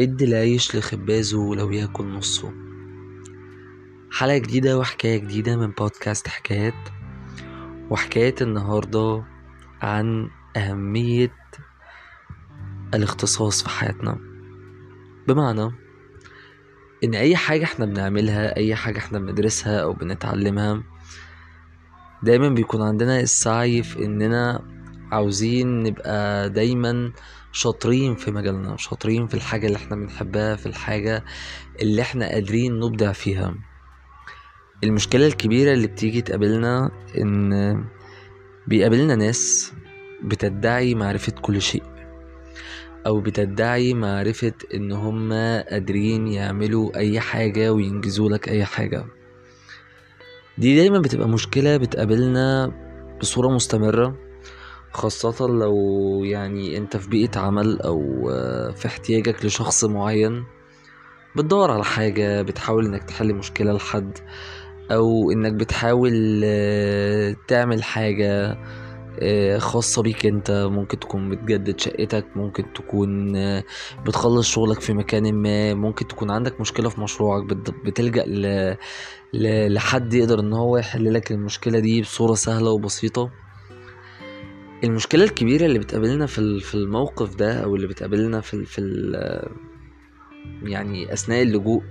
ادي العيش لخبازه ولو ياكل نصه. حلقة جديدة وحكاية جديدة من بودكاست حكايات وحكاية النهاردة عن أهمية الاختصاص في حياتنا. بمعنى إن أي حاجة إحنا بنعملها أي حاجة إحنا بندرسها أو بنتعلمها دايما بيكون عندنا السعي في إننا عاوزين نبقى دايما شاطرين في مجالنا شاطرين في الحاجة اللي إحنا بنحبها في الحاجة اللي إحنا قادرين نبدع فيها. المشكلة الكبيرة اللي بتيجي تقابلنا إن بيقابلنا ناس بتدعي معرفة كل شيء أو بتدعي معرفة إن هما قادرين يعملوا أي حاجة وينجزوا لك أي حاجة. دي دايما بتبقى مشكلة بتقابلنا بصورة مستمرة. خاصة لو يعني انت في بيئة عمل أو آه، في احتياجك لشخص معين بتدور على حاجة بتحاول انك تحل مشكلة لحد أو انك بتحاول آه، تعمل حاجة آه، خاصة بيك انت ممكن تكون بتجدد شقتك ممكن تكون بتخلص شغلك في مكان ما ممكن تكون عندك مشكلة في مشروعك بت- بتلجأ. لحد يقدر ان هو يحل لك المشكلة دي بصورة سهلة وبسيطة المشكلة الكبيرة اللي بتقابلنا في في الموقف ده أو اللي بتقابلنا في ال- في يعني أثناء اللجوء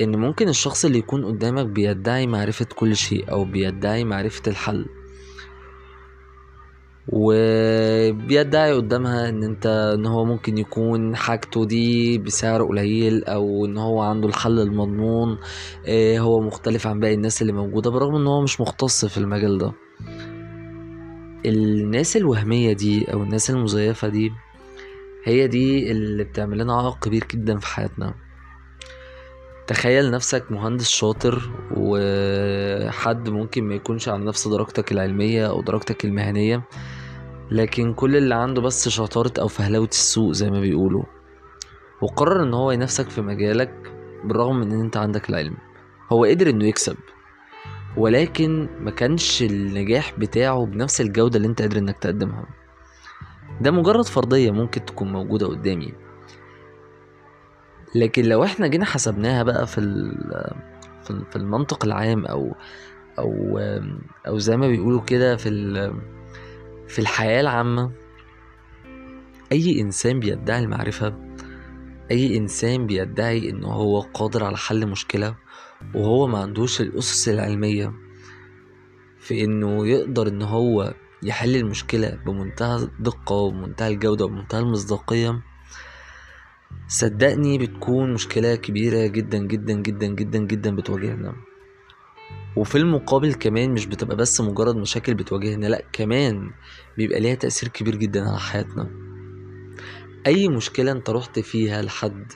إن ممكن الشخص اللي يكون قدامك بيدعي معرفة كل شيء أو بيدعي معرفة الحل وبيدعي قدامها إن أنت إن هو ممكن يكون حاجته دي بسعر قليل أو إن هو عنده الحل المضمون آه، هو مختلف عن باقي الناس اللي موجودة برغم إن هو مش مختص في المجال ده. الناس الوهمية دي أو الناس المزيفة دي هي دي اللي بتعمل لنا عائق كبير جدا في حياتنا. تخيل نفسك مهندس شاطر وحد ممكن ما يكونش على نفس درجتك العلمية أو درجتك المهنية لكن كل اللي عنده بس شطارة أو فهلوة السوق زي ما بيقولوا. وقرر إن هو ينافسك في مجالك بالرغم من إن أنت عندك العلم. هو قدر إنه يكسب. ولكن ما كانش النجاح بتاعه بنفس الجودة اللي انت قادر انك تقدمها. ده مجرد فرضية ممكن تكون موجودة قدامي. لكن لو إحنا جينا حسبناها بقى في في ال- في المنطق العام أو أو أو زي ما بيقولوا كده في في الحياة العامة أي إنسان بيدعي المعرفة أي إنسان بيدعي انه هو قادر على حل مشكلة وهو ما عندوش الأسس العلمية في انه يقدر إن هو يحل المشكلة بمنتهى الدقة وبمنتهى الجودة وبمنتهى المصداقية. صدقني بتكون مشكلة كبيرة جدا جدا جدا جدا جدا بتواجهنا. وفي المقابل كمان مش بتبقى بس مجرد مشاكل بتواجهنا لأ كمان بيبقى ليها تأثير كبير جدا على حياتنا. أي مشكلة أنت رحت فيها لحد؟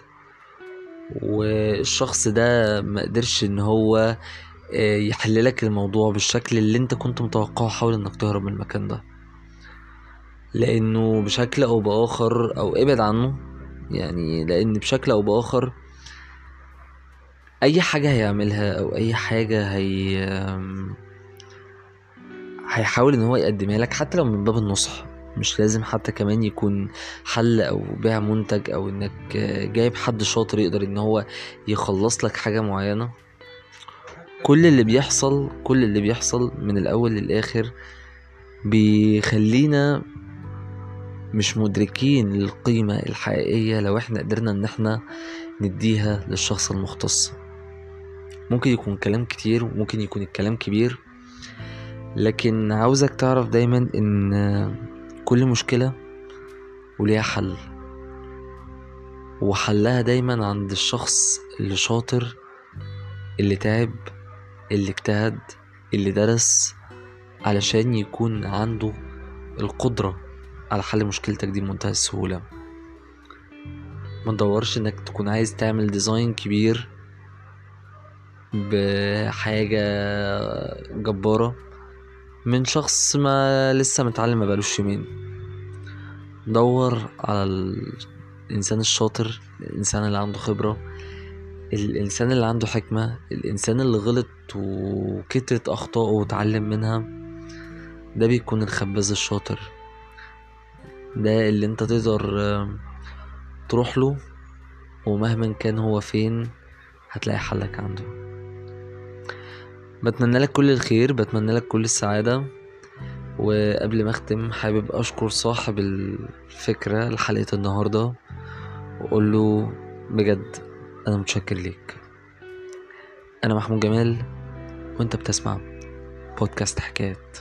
والشخص ده ما قدرش إن هو آه، يحللك الموضوع بالشكل اللي أنت كنت متوقعه حاول إنك تهرب من المكان ده. لأنه بشكل أو بآخر أو ابعد عنه يعني لأن بشكل أو بآخر أي حاجة هيعملها أو أي حاجة هي هيحاول إن هو يقدمها لك حتى لو من باب النصح. مش لازم حتى كمان يكون حل أو بيع منتج أو إنك جايب حد شاطر يقدر إن هو يخلص لك حاجة معينة. كل اللي بيحصل كل اللي بيحصل من الأول للآخر بيخلينا مش مدركين للقيمة الحقيقية لو إحنا قدرنا إن إحنا نديها للشخص المختص. ممكن يكون كلام كتير وممكن يكون الكلام كبير لكن عاوزك تعرف دايما إن كل مشكلة وليها حل. وحلها دايما عند الشخص اللي شاطر اللي تعب اللي اجتهد اللي درس علشان يكون عنده القدرة على حل مشكلتك دي بمنتهى السهولة. ما تدورش إنك تكون عايز تعمل ديزاين كبير بحاجة جبارة. من شخص ما لسه متعلم ما بقالوش يومين. دور على الإنسان الشاطر الإنسان اللي عنده خبرة الإنسان اللي عنده حكمة الإنسان اللي غلط وكترت أخطائه وتعلم منها. ده بيكون الخباز الشاطر. ده اللي أنت تقدر آه، تروح له ومهما كان هو فين هتلاقي حلك عنده. بتمنى لك كل الخير بتمنى لك كل السعادة. وقبل ما أختم حابب أشكر صاحب الفكرة لحلقة النهاردة وأقول له بجد أنا متشكر ليك. أنا محمود جمال وأنت بتسمع بودكاست حكايات.